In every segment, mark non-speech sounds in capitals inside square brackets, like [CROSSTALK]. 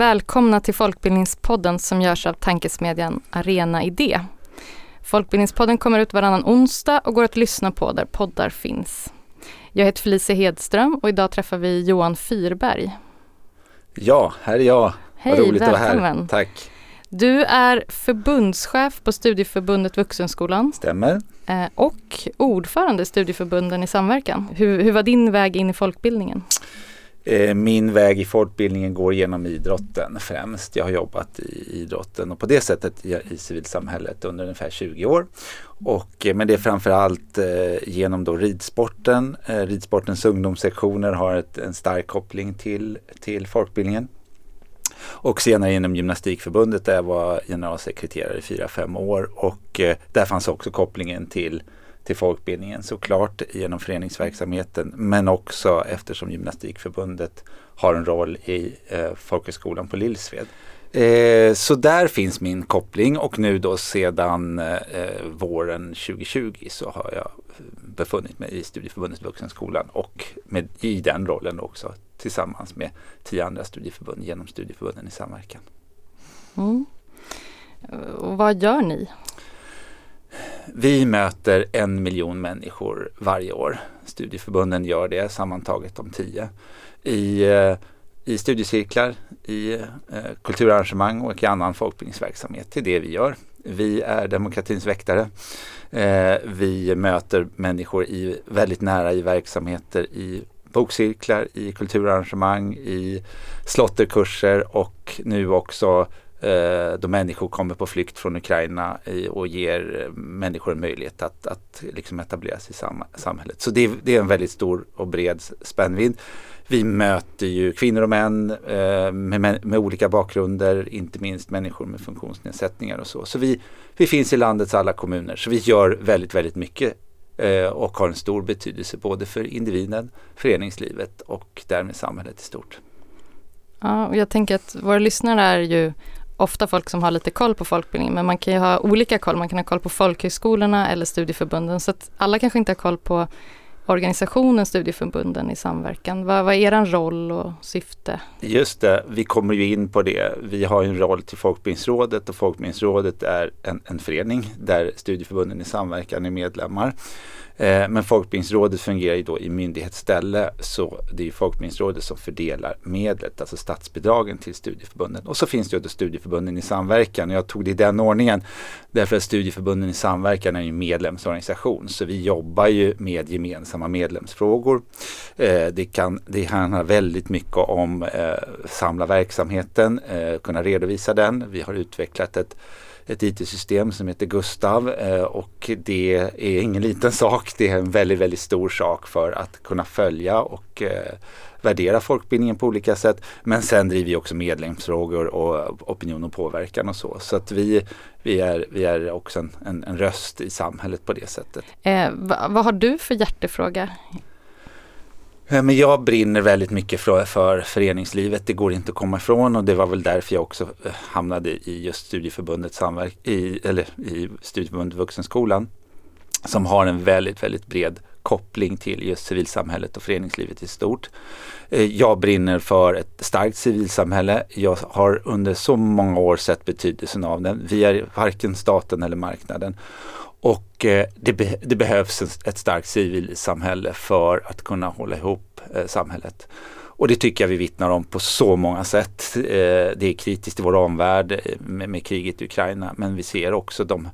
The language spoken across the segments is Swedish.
Välkomna till Folkbildningspodden som görs av tankesmedjan Arena Idé. Folkbildningspodden kommer ut varannan onsdag och går att lyssna på där poddar finns. Jag heter Felicia Hedström och idag träffar vi Johan Fyrberg. Ja, här är jag. Hej, Vad roligt välkommen. att vara här. Tack. Du är förbundschef på Studieförbundet Vuxenskolan Stämmer. eh, och ordförande i Studieförbunden i samverkan. Hur, hur var din väg in i folkbildningen? Eh, min väg i folkbildningen går genom idrotten främst. Jag har jobbat i idrotten och på det sättet i civilsamhället under ungefär 20 år. Och, eh, men det är framförallt eh, genom då ridsporten. Ridsportens ungdomssektioner har ett, en stark koppling till, till folkbildningen. Och senare inom Gymnastikförbundet där jag var generalsekreterare i fyra fem år och där fanns också kopplingen till, till folkbildningen såklart genom föreningsverksamheten men också eftersom Gymnastikförbundet har en roll i eh, folkhögskolan på Lillsved. Eh, så där finns min koppling och nu då sedan eh, våren 2020 så har jag befunnit mig i Studieförbundet Vuxenskolan och med, i den rollen också tillsammans med tio andra studieförbund genom studieförbunden i samverkan. Mm. Och vad gör ni? Vi möter en miljon människor varje år. Studieförbunden gör det sammantaget om tio. I, eh, i studiecirklar, i eh, kulturarrangemang och i annan folkbildningsverksamhet. Det är det vi gör. Vi är demokratins väktare. Eh, vi möter människor i, väldigt nära i verksamheter i bokcirklar, i kulturarrangemang, i slotterkurser och nu också eh, då människor kommer på flykt från Ukraina och ger eh, människor en möjlighet att, att liksom etablera sig i sam samhället. Så det, det är en väldigt stor och bred spännvidd. Vi möter ju kvinnor och män eh, med, med, med olika bakgrunder, inte minst människor med funktionsnedsättningar och så. Så vi, vi finns i landets alla kommuner, så vi gör väldigt, väldigt mycket eh, och har en stor betydelse både för individen, föreningslivet och därmed samhället i stort. Ja, och jag tänker att våra lyssnare är ju ofta folk som har lite koll på folkbildningen men man kan ju ha olika koll. Man kan ha koll på folkhögskolorna eller studieförbunden, så att alla kanske inte har koll på organisationen Studieförbunden i samverkan. Vad, vad är er roll och syfte? Just det, vi kommer ju in på det. Vi har en roll till Folkbildningsrådet och Folkbildningsrådet är en, en förening där studieförbunden i samverkan är medlemmar. Eh, men Folkbildningsrådet fungerar ju då i myndighetsställe så det är Folkbildningsrådet som fördelar medlet, alltså statsbidragen till studieförbunden. Och så finns det ju då studieförbunden i samverkan. Jag tog det i den ordningen därför att studieförbunden i samverkan är ju medlemsorganisation så vi jobbar ju med gemensamma medlemsfrågor. Eh, det, kan, det handlar väldigt mycket om eh, samla verksamheten, eh, kunna redovisa den. Vi har utvecklat ett ett IT-system som heter Gustav eh, och det är ingen liten sak. Det är en väldigt, väldigt stor sak för att kunna följa och eh, värdera folkbildningen på olika sätt. Men sen driver vi också medlemsfrågor och opinion och påverkan och så. Så att vi, vi, är, vi är också en, en, en röst i samhället på det sättet. Eh, vad, vad har du för hjärtefråga? Eh, men jag brinner väldigt mycket för, för föreningslivet, det går inte att komma ifrån och det var väl därför jag också eh, hamnade i just studieförbundet samverk i, eller i studieförbundet Vuxenskolan som har en väldigt, väldigt bred koppling till just civilsamhället och föreningslivet i stort. Eh, jag brinner för ett starkt civilsamhälle. Jag har under så många år sett betydelsen av den. Vi är varken staten eller marknaden. Och eh, det, be det, behövs ett starkt civilsamhälle för att kunna hålla ihop eh, samhället. Och det tycker jag vi vittnar om på så många sätt. Eh, det är kritiskt i vår omvärld eh, med, med kriget i Ukraina men vi ser också de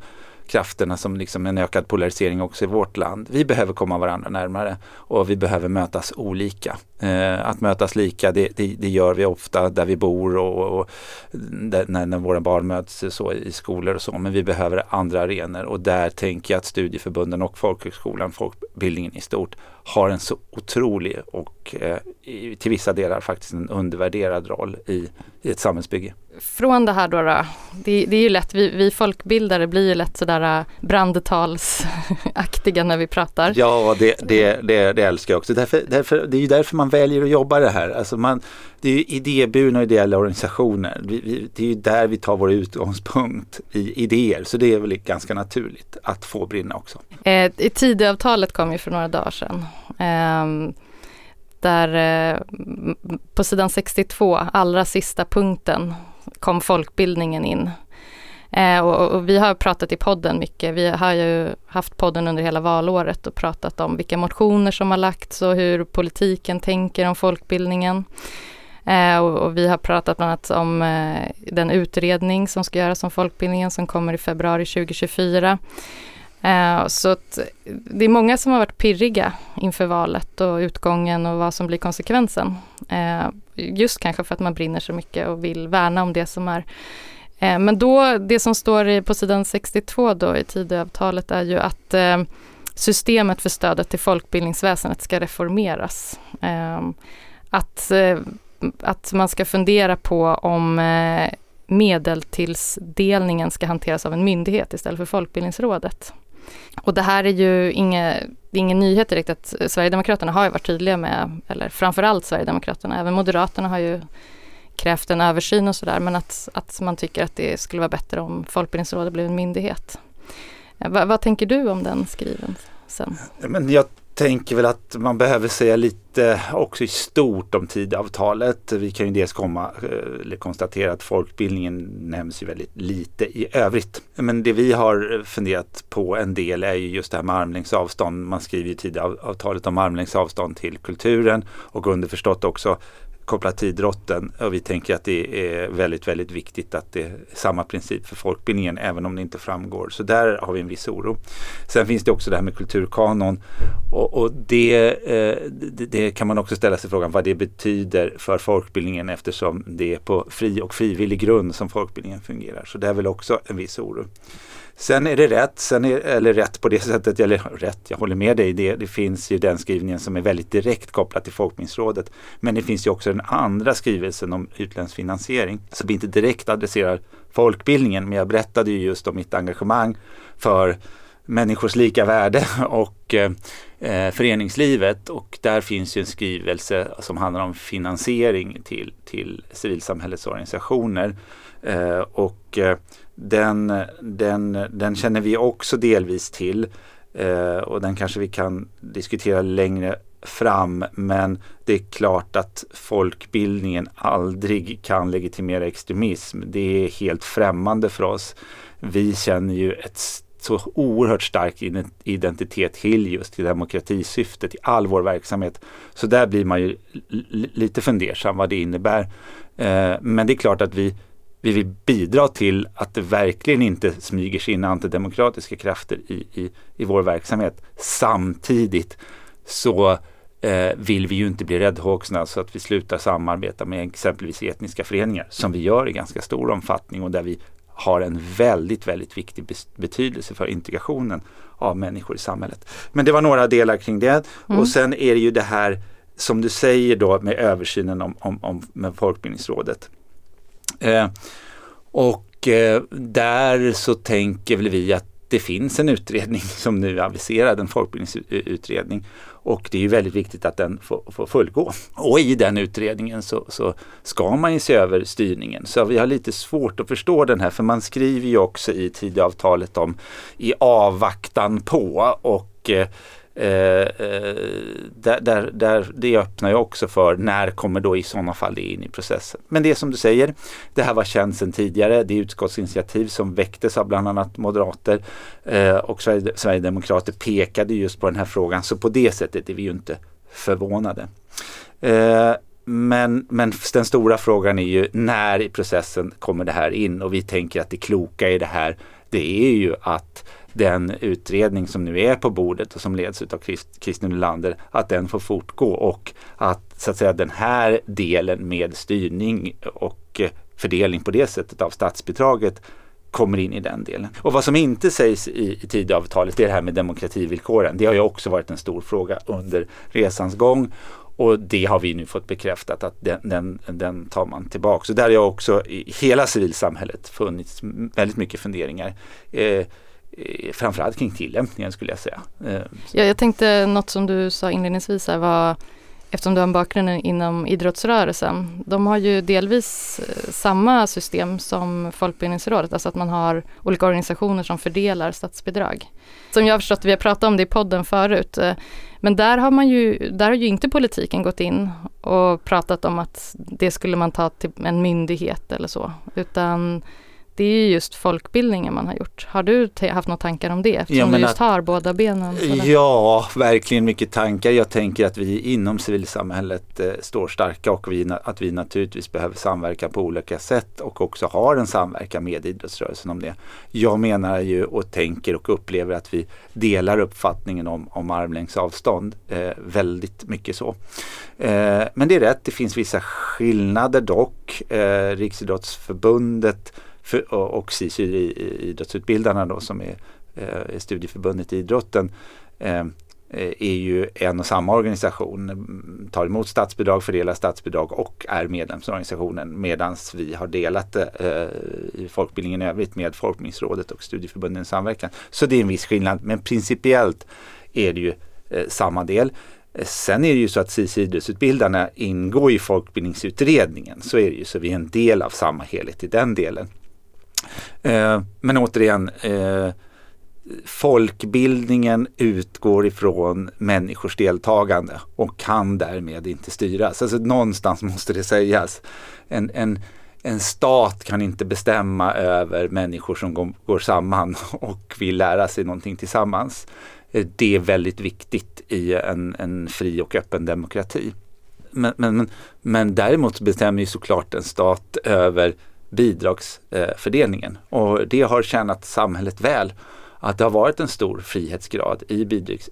krafterna som liksom en ökad polarisering också i vårt land. Vi behöver komma varandra närmare och vi behöver mötas olika. Eh, att mötas lika det, det, det, gör vi ofta där vi bor och, och där, när, när, våra barn möts så i skolor och så. Men vi behöver andra arenor och där tänker jag att studieförbunden och folkhögskolan, folkbildningen i stort har en så otrolig och eh, till vissa delar faktiskt en undervärderad roll i, i ett samhällsbygge. Från det här då, då det, det, är ju lätt, vi, vi folkbildare blir ju lätt sådär brandtalsaktiga när vi pratar. Ja, det, det, det, det älskar jag också. Därför, därför, det är ju därför man väljer att jobba det här. Alltså man, det är ju idéburna och ideella organisationer. Vi, vi, det är ju där vi tar vår utgångspunkt i idéer. Så det är väl ganska naturligt att få brinna också. Eh, Tidöavtalet kom ju för några dagar sedan. Eh, där eh, på sidan 62, allra sista punkten, kom folkbildningen in. Eh, och, och, vi har pratat i podden mycket. Vi har ju haft podden under hela valåret och pratat om vilka motioner som har lagts och hur politiken tänker om folkbildningen. Eh, och, och, vi har pratat bland annat om eh, den utredning som ska göras om folkbildningen som kommer i februari 2024. Eh, så att det är många som har varit pirriga inför valet och utgången och vad som blir konsekvensen. Eh, just kanske för att man brinner så mycket och vill värna om det som är eh, men då, det som står på sidan 62 då i Tidöavtalet är ju att systemet för stödet till folkbildningsväsendet ska reformeras. Att, att man ska fundera på om medeltillsdelningen ska hanteras av en myndighet istället för Folkbildningsrådet. Och det här är ju inga, det är ingen nyhet direkt att Sverigedemokraterna har ju varit tydliga med, eller framförallt Sverigedemokraterna, även Moderaterna har ju krävt en översyn och sådär men att, att man tycker att det skulle vara bättre om Folkbildningsrådet blev en myndighet. Va, vad, vad tänker du om den skrivelsen? Men jag tänker väl att man behöver säga lite också i stort om tidavtalet. Vi kan ju dels komma, eh, eller konstatera att folkbildningen nämns ju väldigt lite i övrigt. Men det vi har funderat på en del är ju just det här med armlängds avstånd. Man skriver i tidavtalet om armlängds avstånd till kulturen och underförstått också kopplat till idrotten och vi tänker att det är väldigt, väldigt viktigt att det är samma princip för folkbildningen även om det inte framgår. Så där har vi en viss oro. Sen finns det också det här med kulturkanon och, och det, eh, det, det, kan man också ställa sig frågan vad det betyder för folkbildningen eftersom det är på fri och frivillig grund som folkbildningen fungerar. Så det är väl också en viss oro. Sen är det rätt, sen är, eller rätt på det sättet, eller rätt, jag håller med dig, det, det finns ju den skrivningen som är väldigt direkt kopplad till Folkbildningsrådet. Men det finns ju också den andra skrivelsen om utländsk finansiering som inte direkt adresserar folkbildningen. Men jag berättade ju just om mitt engagemang för människors lika värde [LAUGHS] och eh, föreningslivet och där finns ju en skrivelse som handlar om finansiering till, till civilsamhällets organisationer. Eh, och eh, den, den, den känner vi också delvis till eh, och den kanske vi kan diskutera längre fram men det är klart att folkbildningen aldrig kan legitimera extremism. Det är helt främmande för oss. Vi känner ju ett så oerhört stark identitet till just till demokratisyftet i all vår verksamhet. Så där blir man ju lite fundersam vad det innebär. Eh, men det är klart att vi vi vill bidra till att det verkligen inte smyger sig in antidemokratiska krafter i, i, i vår verksamhet. Samtidigt så eh, vill vi ju inte bli räddhågsna så att vi slutar samarbeta med exempelvis etniska föreningar som vi gör i ganska stor omfattning och där vi har en väldigt, väldigt viktig betydelse för integrationen av människor i samhället. Men det var några delar kring det mm. och sen är det ju det här som du säger då med översynen om, om, om med Folkbildningsrådet. Eh, och eh, där så tänker väl vi att det finns en utredning [LAUGHS] som nu är aviserad, en folkbildningsutredning. Och det är ju väldigt viktigt att den får, får fullgå. Och i den utredningen så, så, ska man ju se över styrningen. Så vi har lite svårt att förstå den här, för man skriver ju också i Tidöavtalet om i avvaktan på och eh, Eh, eh, där, där, där, det öppnar ju också för när kommer då i sådana fall det in i processen. Men det är som du säger, det här var känt sedan tidigare. Det är utskottsinitiativ som väcktes av bland annat moderater eh, och Sverigedemokrater pekade just på den här frågan. Så på det sättet är vi ju inte förvånade. Eh, men, men den stora frågan är ju när i processen kommer det här in och vi tänker att det kloka i det här det är ju att den utredning som nu är på bordet och som leds av Christer Nylander, att den får fortgå och att så att säga den här delen med styrning och eh, fördelning på det sättet av statsbidraget kommer in i den delen. Och vad som inte sägs i, i Tidöavtalet är det här med demokrativillkoren. Det har ju också varit en stor fråga under resans gång och det har vi nu fått bekräftat att den, den, den tar man tillbaka. Så där har också i hela civilsamhället funnits väldigt mycket funderingar. Eh, Eh, framförallt kring tillämpningen skulle jag säga. Eh, ja, jag tänkte något som du sa inledningsvis här var eftersom du har en bakgrund inom idrottsrörelsen. De har ju delvis eh, samma system som Folkbildningsrådet, alltså att man har olika organisationer som fördelar statsbidrag. Som jag har förstått, vi har pratat om det i podden förut, men där har man ju, där har ju inte politiken gått in och pratat om att det skulle man ta till en myndighet eller så, utan det är ju just folkbildningen man har gjort. Har du haft några tankar om det? Eftersom du just att, har båda benen. Ja, verkligen mycket tankar. Jag tänker att vi inom civilsamhället eh, står starka och vi, att vi naturligtvis behöver samverka på olika sätt och också har en samverkan med idrottsrörelsen om det. Jag menar ju och tänker och upplever att vi delar uppfattningen om, om armlängds avstånd. Eh, väldigt mycket så. Eh, men det är rätt, det finns vissa skillnader dock. Eh, Riksidrottsförbundet för, och SISU, idrottsutbildarna då som är, eh, är eh, studieförbundet i idrotten eh, eh, är ju en och samma organisation, mm, tar emot statsbidrag, fördelar statsbidrag och är medlemsorganisationen medan vi har delat det eh, i folkbildningen i övrigt med Folkbildningsrådet och studieförbunden i samverkan. Så det är en viss skillnad men principiellt är det ju eh, samma del. Eh, sen är det ju så att SIS idrottsutbildarna ingår i folkbildningsutredningen. Så är det ju, så vi är en del av samma helhet i den delen. Eh, men återigen, eh, folkbildningen utgår ifrån människors deltagande och kan därmed inte styras. Alltså någonstans måste det sägas. En, en, en stat kan inte bestämma över människor som går, går samman [LAUGHS] och vill lära sig någonting tillsammans. Eh, det är väldigt viktigt i en, en fri och öppen demokrati. Men, men, men däremot bestämmer ju såklart en stat över bidragsfördelningen. Och det har tjänat samhället väl att det har varit en stor frihetsgrad i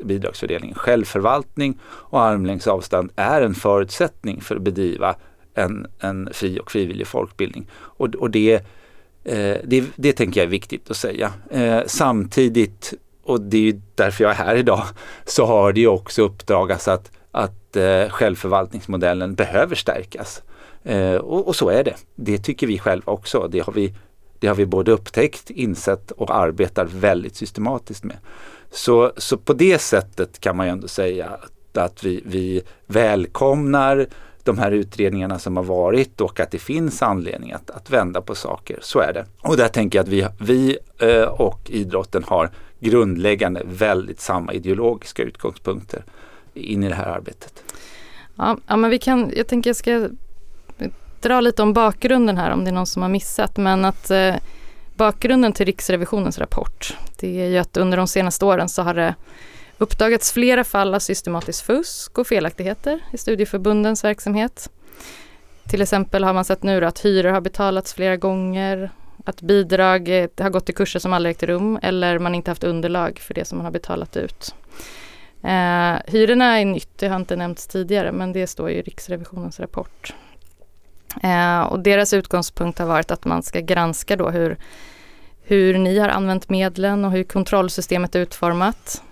bidragsfördelningen. Självförvaltning och armlängds avstånd är en förutsättning för att bedriva en, en fri och frivillig folkbildning. Och, och det, eh, det, det tänker jag är viktigt att säga. Eh, samtidigt, och det är därför jag är här idag, så har det också uppdagats att, att eh, självförvaltningsmodellen behöver stärkas. Eh, och, och, så är det. Det tycker vi själva också. Det har vi, det har vi både upptäckt, insett och arbetar väldigt systematiskt med. Så, så på det sättet kan man ju ändå säga att, att vi, vi välkomnar de här utredningarna som har varit och att det finns anledning att, att vända på saker. Så är det. Och där tänker jag att vi, vi eh, och idrotten har grundläggande väldigt samma ideologiska utgångspunkter in i det här arbetet. Ja, ja men vi kan, jag tänker jag ska dra lite om bakgrunden här om det är någon som har missat. Men att eh, bakgrunden till Riksrevisionens rapport det är ju att under de senaste åren så har det uppdagats flera fall av systematiskt fusk och felaktigheter i studieförbundens verksamhet. Till exempel har man sett nu att hyror har betalats flera gånger, att bidrag eh, har gått till kurser som aldrig ägt rum eller man inte haft underlag för det som man har betalat ut. Eh, hyrorna är nytt, det har inte nämnts tidigare men det står i Riksrevisionens rapport. Eh, och deras utgångspunkt har varit att man ska granska då hur, hur ni har använt medlen och hur kontrollsystemet är utformat.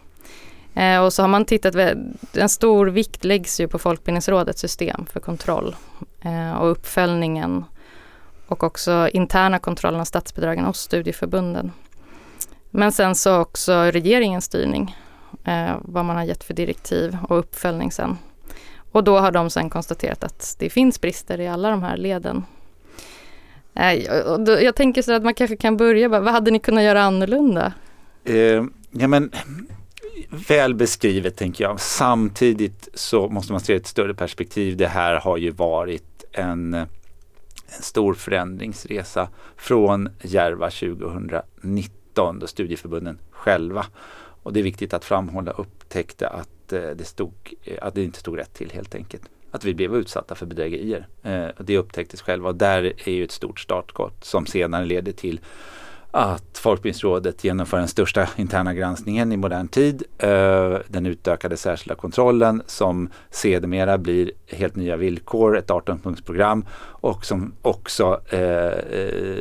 Eh, och så har man tittat, en stor vikt läggs ju på Folkbildningsrådets system för kontroll eh, och uppföljningen och också interna kontrollen av statsbidragen hos studieförbunden. Men sen så också regeringens styrning, eh, vad man har gett för direktiv och uppföljning sen. Och då har de sen konstaterat att det finns brister i alla de här leden. Jag tänker så att man kanske kan börja, vad hade ni kunnat göra annorlunda? Eh, ja men väl beskrivet tänker jag. Samtidigt så måste man se ett större perspektiv. Det här har ju varit en, en stor förändringsresa från Järva 2019 då studieförbunden själva och det är viktigt att framhålla upptäckte att Eh, det, stod, eh, att det inte stod rätt till helt enkelt. Att vi blev utsatta för bedrägerier. Eh, det upptäcktes själva och där är ju ett stort startskott som senare leder till att Folkbildningsrådet genomför den största interna granskningen i modern tid. Eh, den utökade särskilda kontrollen som sedermera blir helt nya villkor, ett 18-punktsprogram och som också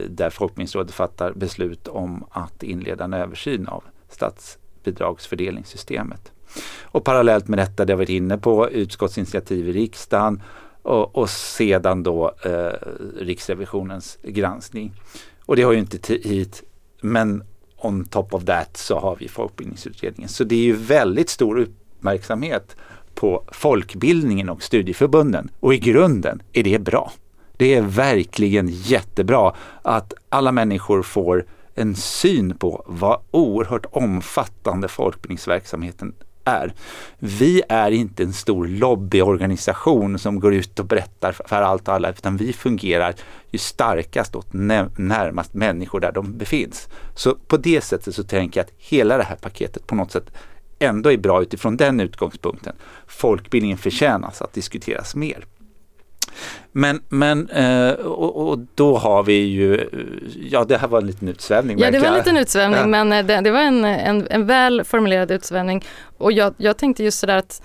där Folkbildningsrådet fattar beslut om att inleda en översyn av statsbidragsfördelningssystemet. Och parallellt med detta, det har varit inne på, utskottsinitiativ i riksdagen och, och sedan då eh, Riksrevisionens granskning. Och det har ju inte hit, men on top of that så har vi Folkbildningsutredningen. Så det är ju väldigt stor uppmärksamhet på folkbildningen och studieförbunden. Och i grunden är det bra. Det är verkligen jättebra att alla människor får en syn på vad oerhört omfattande folkbildningsverksamheten är. Vi är inte en stor lobbyorganisation som går ut och berättar för allt och alla, utan vi fungerar ju starkast och närmast människor där de befinns. Så på det sättet så tänker jag att hela det här paketet på något sätt ändå är bra utifrån den utgångspunkten. Folkbildningen förtjänas att diskuteras mer. Men, men eh, och, och, då har vi ju, ja det här var en liten utsvävning. Ja det var en liten utsvävning ja. men eh, det, det, var en, en, en väl formulerad utsvävning. Och jag, jag tänkte just sådär att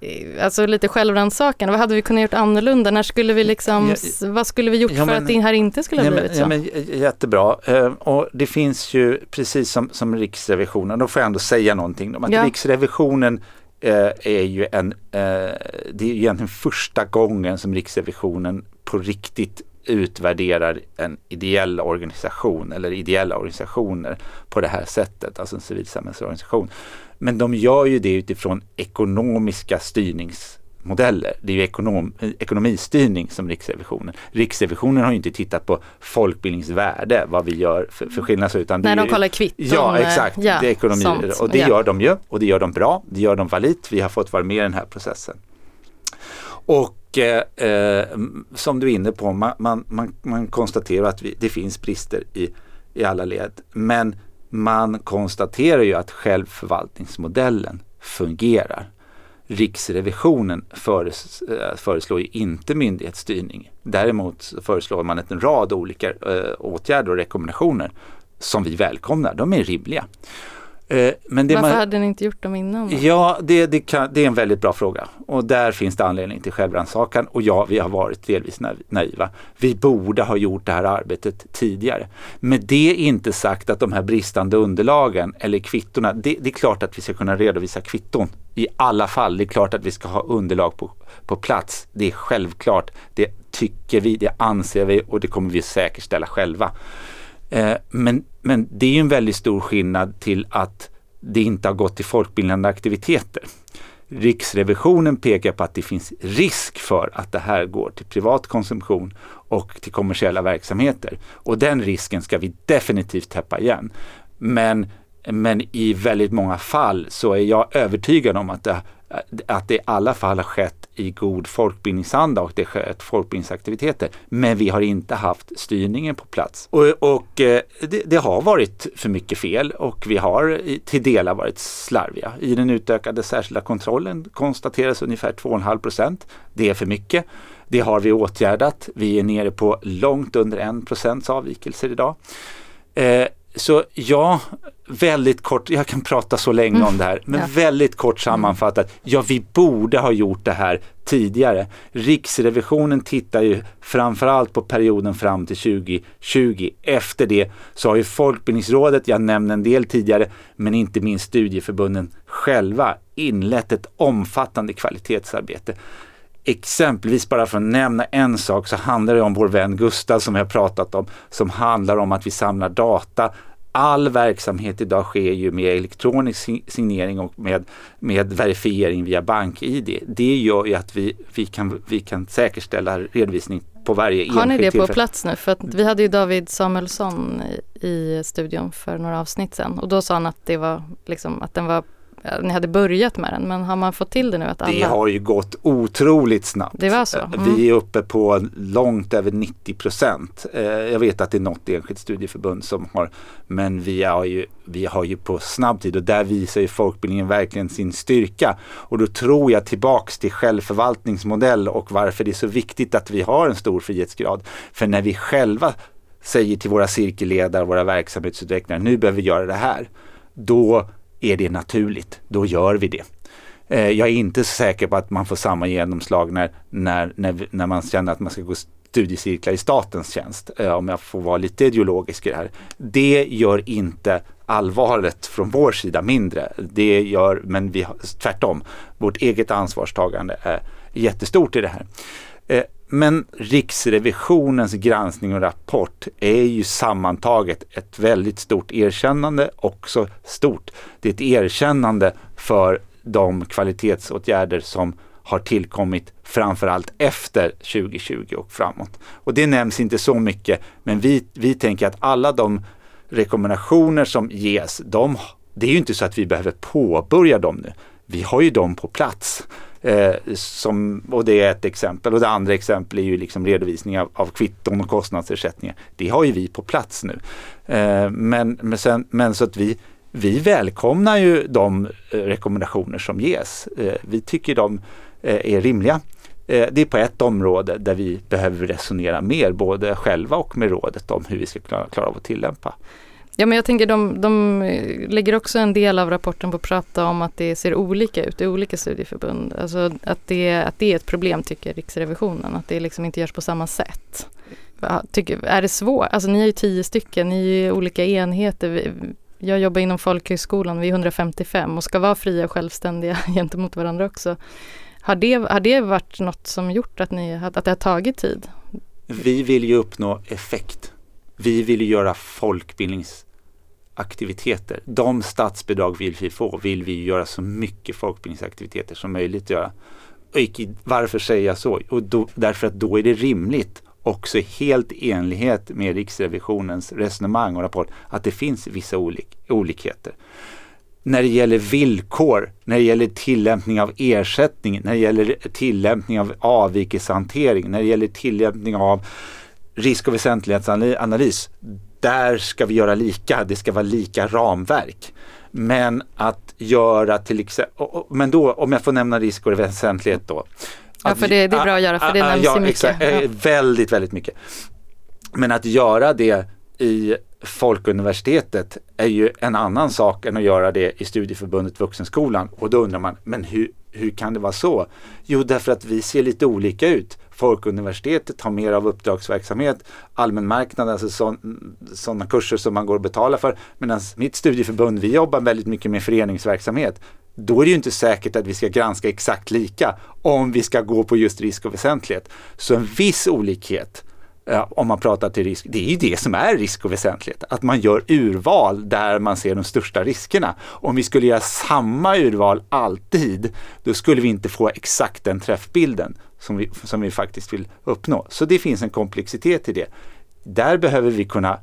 eh, Alltså lite självrannsakan, vad hade vi kunnat gjort annorlunda? När skulle vi liksom, ja, vad skulle vi gjort ja, men, för att det här inte skulle ha blivit så? Men, jättebra, och det finns ju precis som, som Riksrevisionen, då får jag ändå säga någonting om att Riksrevisionen Eh, är ju en, eh, det är egentligen första gången som Riksrevisionen på riktigt utvärderar en ideell organisation eller ideella organisationer på det här sättet, alltså en civilsamhällsorganisation. Men de gör ju det utifrån ekonomiska styrnings modeller. Det är ju ekonom, ekonomistyrning som Riksrevisionen. Riksrevisionen har ju inte tittat på folkbildningsvärde, vad vi gör för, för skillnad. Utan När de kollar kvitton. Ja, exakt. Ja, det är ekonomi, sånt. och det ja. gör de ju och det gör de bra. Det gör de valit. Vi har fått vara med i den här processen. Och eh, eh, som du är inne på, man, man, man, man konstaterar att vi, det finns brister i, i alla led. Men man konstaterar ju att självförvaltningsmodellen fungerar. Riksrevisionen föres, eh, föreslår ju inte myndighetsstyrning. Däremot föreslår man en rad olika eh, åtgärder och rekommendationer som vi välkomnar. De är rimliga. Eh, men Varför man, hade ni inte gjort dem innan? Då? Ja, det, det, kan, det, är en väldigt bra fråga och där finns det anledning till självrannsakan och ja, vi har varit delvis naiva. Vi borde ha gjort det här arbetet tidigare. Med det inte sagt att de här bristande underlagen eller kvittorna, det, det är klart att vi ska kunna redovisa kvitton i alla fall. Det är klart att vi ska ha underlag på, på plats. Det är självklart. Det tycker vi, det anser vi och det kommer vi säkerställa själva. Eh, men, men det är en väldigt stor skillnad till att det inte har gått till folkbildande aktiviteter. Riksrevisionen pekar på att det finns risk för att det här går till privat konsumtion och till kommersiella verksamheter. Och den risken ska vi definitivt täppa igen. Men, men i väldigt många fall så är jag övertygad om att det, att det i alla fall har skett i god folkbildningsanda och det skett folkbildningsaktiviteter. Men vi har inte haft styrningen på plats. Och, och eh, det, det, har varit för mycket fel och vi har till delar varit slarviga. I den utökade särskilda kontrollen konstateras ungefär 2,5 procent. Det är för mycket. Det har vi åtgärdat. Vi är nere på långt under 1 procents avvikelser idag. Eh, så ja, väldigt kort, jag kan prata så länge mm. om det här, men ja. väldigt kort sammanfattat, ja vi borde ha gjort det här tidigare. Riksrevisionen tittar ju framförallt på perioden fram till 2020. Efter det så har ju Folkbildningsrådet, jag nämnde en del tidigare, men inte minst studieförbunden själva inlett ett omfattande kvalitetsarbete. Exempelvis bara för att nämna en sak så handlar det om vår vän Gustav som jag pratat om, som handlar om att vi samlar data all verksamhet idag sker ju med elektronisk signering och med, med verifiering via BankID. Det gör ju att vi, vi, kan, vi kan säkerställa redovisning på varje enskild Har ni det på plats nu? För vi hade ju David Samuelsson i, i studion för några avsnitt sedan och då sa han att det var liksom att den var ni hade börjat med den, men har man fått till det nu att alla... Det har ju gått otroligt snabbt. Det var så? Mm. Vi är uppe på långt över 90 procent. Eh, jag vet att det är något enskilt studieförbund som har, men vi har ju, vi har ju på snabb tid och där visar ju folkbildningen verkligen sin styrka. Och då tror jag tillbaks till självförvaltningsmodell och varför det är så viktigt att vi har en stor frihetsgrad. För när vi själva säger till våra cirkelledare, våra verksamhetsutvecklare, nu behöver vi göra det här. Då är det naturligt, då gör vi det. Eh, jag är inte så säker på att man får samma genomslag när, när, när, när man känner att man ska gå studiecirklar i statens tjänst, eh, om jag får vara lite ideologisk i det här. Det gör inte allvaret från vår sida mindre. Det gör, men vi tvärtom, vårt eget ansvarstagande är jättestort i det här. Men Riksrevisionens granskning och rapport är ju sammantaget ett väldigt stort erkännande, också stort. Det är ett erkännande för de kvalitetsåtgärder som har tillkommit framförallt efter 2020 och framåt. Och det nämns inte så mycket, men vi, vi tänker att alla de rekommendationer som ges, de, det är ju inte så att vi behöver påbörja dem nu. Vi har ju dem på plats. Eh, som, och det är ett exempel. Och det andra exemplet är ju liksom redovisning av, av kvitton och kostnadsersättningar. Det har ju vi på plats nu. Eh, men, men, sen, men så att vi, vi välkomnar ju de eh, rekommendationer som ges. Eh, vi tycker de eh, är rimliga. Eh, det är på ett område där vi behöver resonera mer, både själva och med rådet om hur vi ska klara, klara av att tillämpa. Ja men jag tänker de, de eh, lägger också en del av rapporten på att prata om att det ser olika ut i olika studieförbund. Alltså att det, att det är ett problem tycker Riksrevisionen, att det liksom inte görs på samma sätt. Tycker, är det svårt? Alltså ni är ju tio stycken, ni är ju olika enheter. Jag jobbar inom folkhögskolan, vi är 155 och ska vara fria och självständiga [LAUGHS] gentemot varandra också. Har det, har det varit något som gjort att, ni, att det har tagit tid? Vi vill ju uppnå effekt. Vi vill göra folkbildnings aktiviteter. De statsbidrag vill vi få, vill vi göra så mycket folkbildningsaktiviteter som möjligt göra. Och varför säger jag så? Och då, därför att då är det rimligt också helt i enlighet med Riksrevisionens resonemang och rapport att det finns vissa olik olikheter. När det gäller villkor, när det gäller tillämpning av ersättning, när det gäller tillämpning av avvikelsehantering, när det gäller tillämpning av risk och väsentlighetsanalys där ska vi göra lika, det ska vara lika ramverk. Men att göra till exempel, men då om jag får nämna risk och väsentlighet då. Ja för det, det, är bra att göra för det nämns ja, ju mycket. Exakt, ja. Väldigt, väldigt mycket. Men att göra det i Folkuniversitetet är ju en annan sak än att göra det i Studieförbundet Vuxenskolan. Och då undrar man, men hur, hur kan det vara så? Jo, därför att vi ser lite olika ut. Folkuniversitetet har mer av uppdragsverksamhet, allmänmarknaden, alltså sådana kurser som man går och betalar för. Medan mitt studieförbund, vi jobbar väldigt mycket med föreningsverksamhet. Då är det ju inte säkert att vi ska granska exakt lika om vi ska gå på just risk och väsentlighet. Så en viss olikhet om man pratar till risk, det är ju det som är risk och väsentlighet. Att man gör urval där man ser de största riskerna. Om vi skulle göra samma urval alltid, då skulle vi inte få exakt den träffbilden som vi, som vi faktiskt vill uppnå. Så det finns en komplexitet i det. Där behöver vi kunna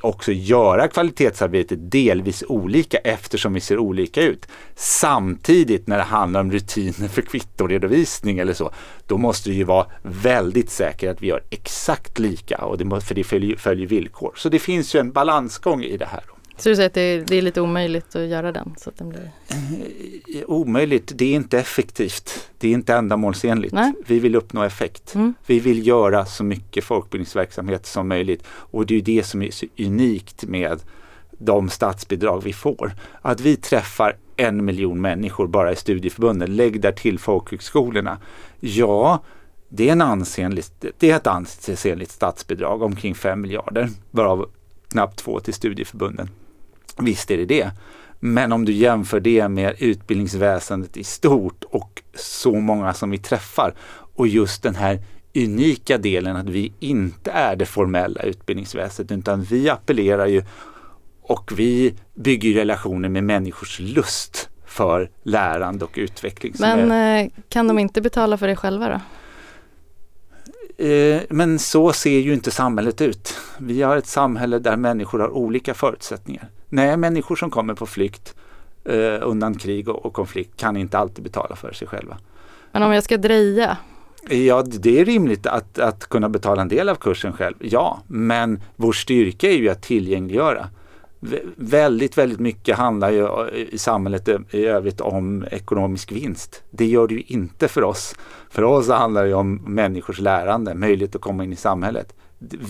också göra kvalitetsarbetet delvis olika eftersom vi ser olika ut. Samtidigt när det handlar om rutiner för kvittoredovisning eller så, då måste det ju vara väldigt säkert att vi gör exakt lika och det, för det följer, följer villkor. Så det finns ju en balansgång i det här. Så du säger att det är, det är, lite omöjligt att göra den? Så att den blir... Eh, omöjligt, det är inte effektivt. Det är inte ändamålsenligt. Nej. Vi vill uppnå effekt. Mm. Vi vill göra så mycket folkbildningsverksamhet som möjligt. Och det är det som är så unikt med de statsbidrag vi får. Att vi träffar en miljon människor bara i studieförbunden. Lägg där till folkhögskolorna. Ja, det är, en ansenligt, det är ett ansenligt statsbidrag, omkring 5 miljarder, varav knappt två till studieförbunden. Visst är det det. Men om du jämför det med utbildningsväsendet i stort och så många som vi träffar och just den här unika delen att vi inte är det formella utbildningsväsendet utan vi appellerar ju och vi bygger relationer med människors lust för lärande och utveckling. Men är... Eh, kan de inte betala för det själva då? Eh, men så ser ju inte samhället ut. Vi har ett samhälle där människor har olika förutsättningar. Nej, människor som kommer på flykt eh, undan krig och, och, konflikt kan inte alltid betala för sig själva. Men om jag ska dreja? Ja, det är rimligt att, att kunna betala en del av kursen själv. Ja, men vår styrka är ju att tillgängliggöra väldigt, väldigt mycket handlar ju i samhället i övrigt om ekonomisk vinst. Det gör det ju inte för oss. För oss handlar det om människors lärande, möjlighet att komma in i samhället.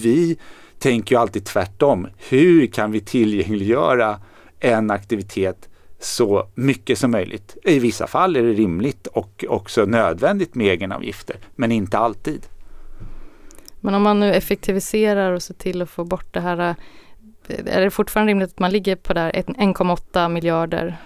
Vi tänker ju alltid tvärtom. Hur kan vi tillgängliggöra en aktivitet så mycket som möjligt? I vissa fall är det rimligt och också nödvändigt med egenavgifter, men inte alltid. Men om man nu effektiviserar och ser till att få bort det här eh, är det fortfarande rimligt att man ligger på där 1,8 miljarder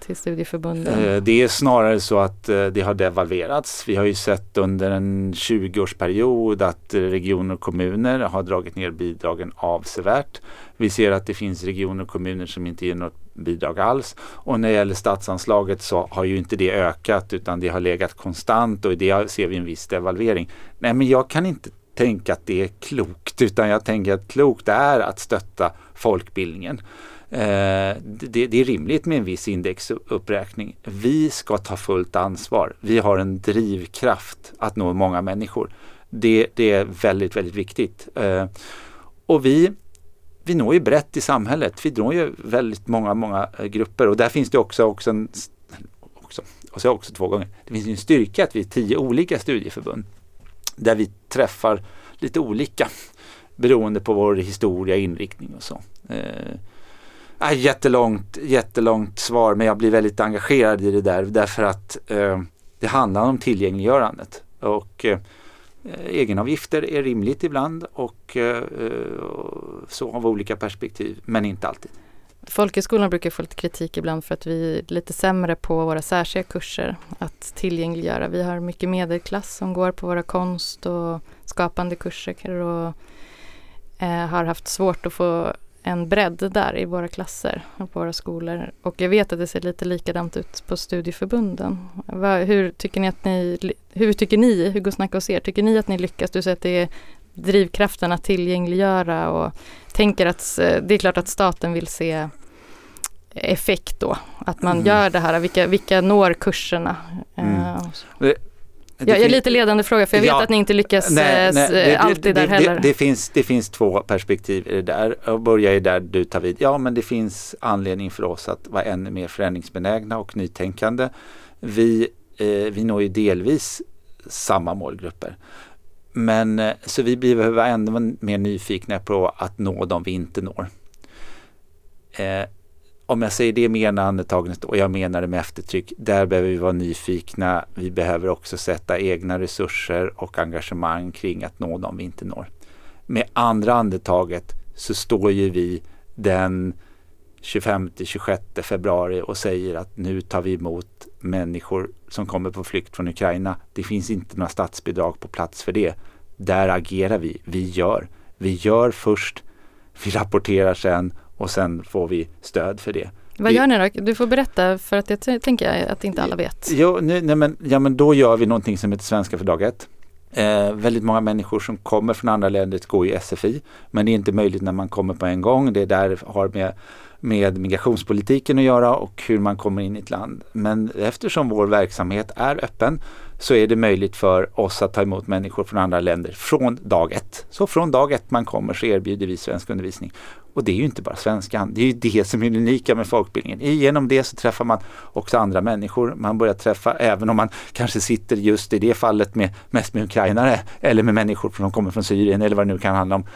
till studieförbunden? Eh, det är snarare så att eh, det har devalverats. Vi har ju sett under en 20-årsperiod att regioner och kommuner har dragit ner bidragen avsevärt. Vi ser att det finns regioner och kommuner som inte ger något bidrag alls. Och när det gäller statsanslaget så har ju inte det ökat utan det har legat konstant och i det ser vi en viss devalvering. Nej men jag kan inte tänka att det är klokt utan jag tänker att klokt är att stötta folkbildningen. Eh, det, det, är rimligt med en viss indexuppräkning. Vi ska ta fullt ansvar. Vi har en drivkraft att nå många människor. Det, det är väldigt, väldigt viktigt. Eh, och vi, vi når ju brett i samhället. Vi når ju väldigt många, många eh, grupper och där finns det också, också en också, och så också två gånger. Det finns en styrka att vi är tio olika studieförbund där vi träffar lite olika beroende på vår historia, inriktning och så. Eh, Eh, jättelångt, jättelångt svar men jag blir väldigt engagerad i det där därför att eh, det handlar om tillgängliggörandet. Och eh, egenavgifter är rimligt ibland och eh, eh så av olika perspektiv men inte alltid. Folkhögskolan brukar få lite kritik ibland för att vi är lite sämre på våra särskilda kurser att tillgängliggöra. Vi har mycket medelklass som går på våra konst och skapande kurser och eh, har haft svårt att få en bredd där i våra klasser och på våra skolor. Och jag vet att det ser lite likadant ut på studieförbunden. hur tycker ni att ni, hur tycker ni, Hugo snacka hos er, tycker ni att ni lyckas? Du säger att det är drivkraften att tillgängliggöra och tänker att eh, det är klart att staten vill se effekt då, att man mm. gör det här, vilka, vilka når kurserna? Mm. Uh, jag är lite ledande fråga för jag vet ja, att ni inte lyckas nej, nej, det, alltid det, där det, heller. Det, finns, det finns två perspektiv i det där. Jag börjar ju där du tar vid. Ja men det finns anledning för oss att vara ännu mer förändringsbenägna och nytänkande. Vi, eh, vi når ju delvis samma målgrupper. Men eh, så vi behöver vara ännu mer nyfikna på att nå dem vi inte når. Eh, om jag säger det med ena andetaget och jag menar det med eftertryck, där behöver vi vara nyfikna. Vi behöver också sätta egna resurser och engagemang kring att nå dem vi inte når. Med andra andetaget så står ju vi den 25-26 februari och säger att nu tar vi emot människor som kommer på flykt från Ukraina. Det finns inte några statsbidrag på plats för det. Där agerar vi. Vi gör. Vi gör först, vi rapporterar sen och sen får vi stöd för det. Vad gör ni då? Du får berätta för att jag tänker att inte alla vet. Jo, nej, nej, men, ja, men då gör vi någonting som heter Svenska för ett. Eh, väldigt många människor som kommer från andra länder går i SFI men det är inte möjligt när man kommer på en gång. Det är där har med, med migrationspolitiken att göra och hur man kommer in i ett land. Men eftersom vår verksamhet är öppen så är det möjligt för oss att ta emot människor från andra länder från dag ett. Så från dag ett man kommer så erbjuder vi svensk undervisning. Och det är ju inte bara svenskan, det är ju det som är det unika med folkbildningen. Genom det så träffar man också andra människor. Man börjar träffa, även om man kanske sitter just i det fallet med mest med ukrainare eller med människor som kommer från Syrien eller vad det nu kan handla om.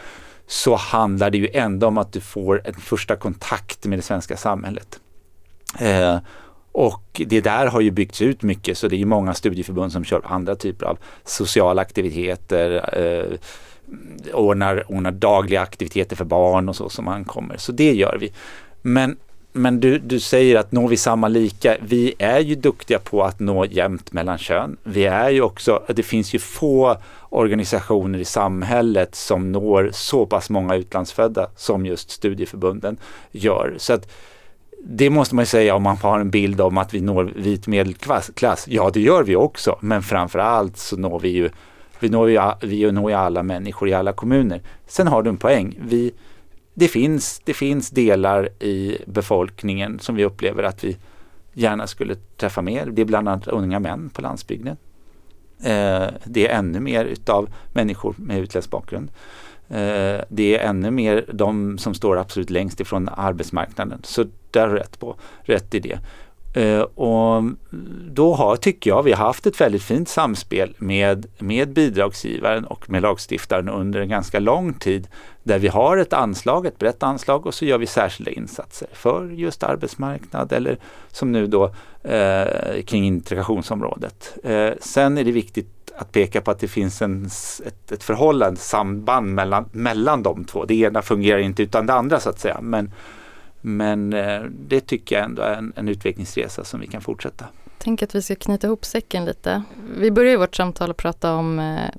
Så handlar det ju ändå om att du får en första kontakt med det svenska samhället. Eh, och det där har ju byggts ut mycket så det är många studieförbund som kör andra typer av sociala aktiviteter, eh, ordnar, ordnar dagliga aktiviteter för barn och så som ankommer. Så det gör vi. Men, men du, du säger att når vi samma lika? Vi är ju duktiga på att nå jämnt mellan kön. Vi är ju också, det finns ju få organisationer i samhället som når så pass många utlandsfödda som just studieförbunden gör. Så att det måste man säga om man har en bild om att vi når vit medelklass. Ja, det gör vi också, men framförallt så når vi ju vi når ju, vi når ju alla människor i alla kommuner. Sen har du en poäng. Vi, det, finns, det finns delar i befolkningen som vi upplever att vi gärna skulle träffa mer. Det är bland annat unga män på landsbygden. Eh, det är ännu mer utav människor med utländsk bakgrund. Eh, det är ännu mer de som står absolut längst ifrån arbetsmarknaden. Så där har du rätt, på, rätt i det. Eh, och då har, tycker jag, vi har haft ett väldigt fint samspel med, med bidragsgivaren och med lagstiftaren under en ganska lång tid där vi har ett anslag, ett brett anslag och så gör vi särskilda insatser för just arbetsmarknad eller som nu då eh, kring integrationsområdet. Eh, sen är det viktigt att peka på att det finns en, ett, ett förhållande, samband mellan, mellan de två. Det ena fungerar inte utan det andra så att säga. Men, men eh, det tycker jag ändå är en, en utvecklingsresa som vi kan fortsätta. Tänk att vi ska knyta ihop säcken lite. Vi börjar vårt samtal att prata om eh,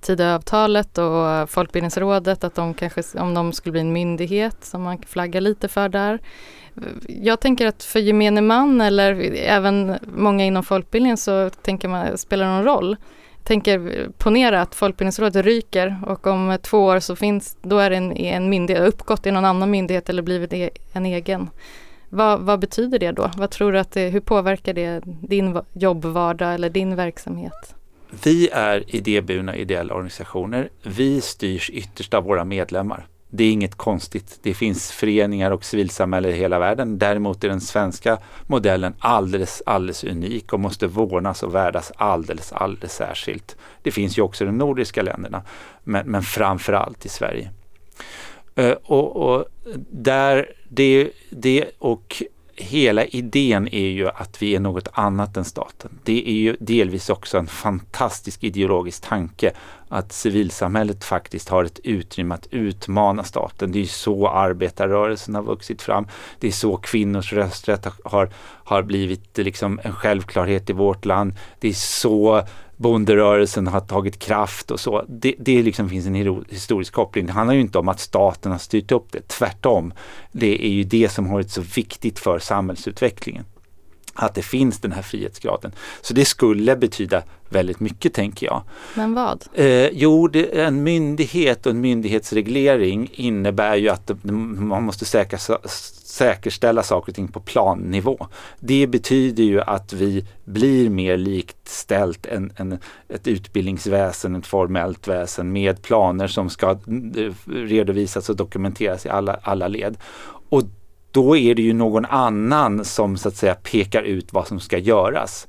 Tidöavtalet och Folkbildningsrådet att de kanske, om de skulle bli en myndighet som man flaggar lite för där. Jag tänker att för gemene man eller även många inom folkbildningen så tänker man, spelar det någon roll? Tänker ponera att Folkbildningsrådet ryker och om två år så finns, då är det en, en myndighet, uppgått i någon annan myndighet eller blivit e, en egen. Vad, vad, betyder det då? Vad tror du att det, hur påverkar det din jobbvardag eller din verksamhet? Vi är idéburna ideella organisationer. Vi styrs ytterst av våra medlemmar. Det är inget konstigt. Det finns föreningar och civilsamhälle i hela världen. Däremot är den svenska modellen alldeles, alldeles unik och måste vårdas och värdas alldeles, alldeles särskilt. Det finns ju också i de nordiska länderna, men, men framförallt i Sverige. Uh, och, och, där, det, det och hela idén är ju att vi är något annat än staten. Det är ju delvis också en fantastisk ideologisk tanke att civilsamhället faktiskt har ett utrymme att utmana staten. Det är så arbetarrörelsen har vuxit fram. Det är så kvinnors rösträtt har, har blivit liksom en självklarhet i vårt land. Det är så bonderörelsen har tagit kraft och så. Det, det liksom finns en historisk koppling. Det handlar ju inte om att staten har styrt upp det, tvärtom. Det är ju det som har varit så viktigt för samhällsutvecklingen. Att det finns den här frihetsgraden. Så det skulle betyda väldigt mycket tänker jag. Men vad? Eh, jo, det, en myndighet och en myndighetsreglering innebär ju att det, man måste säkra, säkerställa saker och ting på plannivå. Det betyder ju att vi blir mer likställt än, än ett utbildningsväsen, ett formellt väsen med planer som ska eh, redovisas och dokumenteras i alla, alla led. Och då är det ju någon annan som så att säga pekar ut vad som ska göras.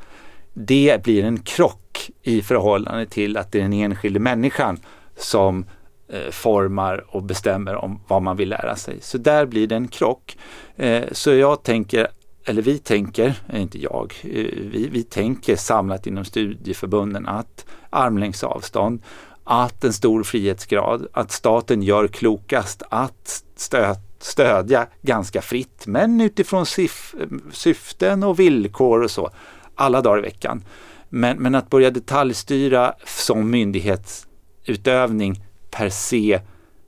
Det blir en krock i förhållande till att det är den enskilde människan som eh, formar och bestämmer om vad man vill lära sig. Så där blir det en krock. Eh, så jag tänker, eller vi tänker, eh, inte jag, eh, vi, vi tänker samlat inom studieförbunden att armlängds avstånd, att en stor frihetsgrad, att staten gör klokast att stöta stödja ganska fritt men utifrån syften och villkor och så alla dagar i veckan. Men, men att börja detaljstyra som myndighetsutövning per se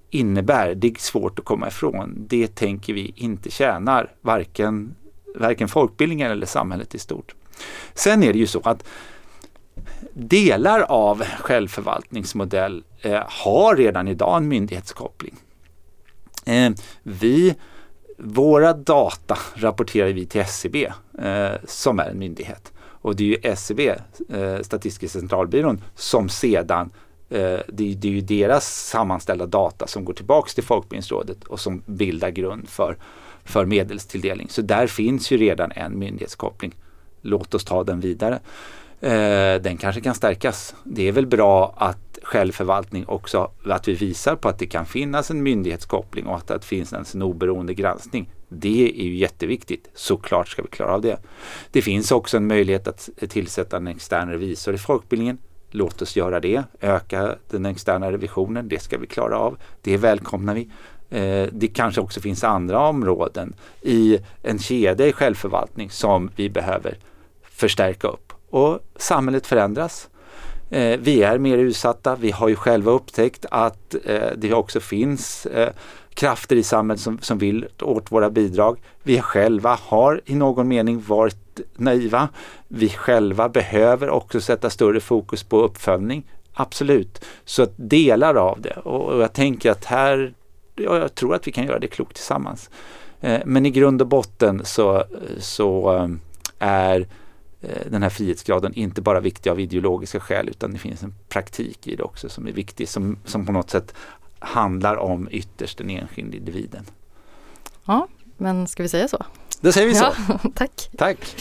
innebär, det är svårt att komma ifrån. Det tänker vi inte tjänar varken, varken folkbildningen eller samhället i stort. Sen är det ju så att delar av självförvaltningsmodell eh, har redan idag en myndighetskoppling. Eh, vi, våra data rapporterar vi till SCB eh, som är en myndighet. Och det är ju SCB, eh, Statistiska centralbyrån, som sedan eh, det, det, är ju deras sammanställda data som går tillbaks till Folkbildningsrådet och som bildar grund för, för medelstilldelning. Så där finns ju redan en myndighetskoppling. Låt oss ta den vidare. Eh, den kanske kan stärkas. Det är väl bra att självförvaltning också att vi visar på att det kan finnas en myndighetskoppling och att det finns en oberoende granskning. Det är ju jätteviktigt. Såklart ska vi klara av det. Det finns också en möjlighet att tillsätta en extern revisor i folkbildningen. Låt oss göra det. Öka den externa revisionen. Det ska vi klara av. Det välkomnar vi. Eh, det kanske också finns andra områden i en kedja i självförvaltning som vi behöver förstärka upp. Och samhället förändras. Eh, vi är mer utsatta. Vi har ju själva upptäckt att eh, det också finns eh, krafter i samhället som, som vill åt våra bidrag. Vi själva har i någon mening varit naiva. Vi själva behöver också sätta större fokus på uppföljning. Absolut. Så att delar av det och jag tänker att här, ja, jag tror att vi kan göra det klokt tillsammans. Eh, men i grund och botten så, så eh, är den här frihetsgraden inte bara viktig av ideologiska skäl utan det finns en praktik i det också som är viktig som, som på något sätt handlar om ytterst den enskilde individen. Ja, men ska vi säga så? Då säger vi så. Ja, [LAUGHS] tack. Tack.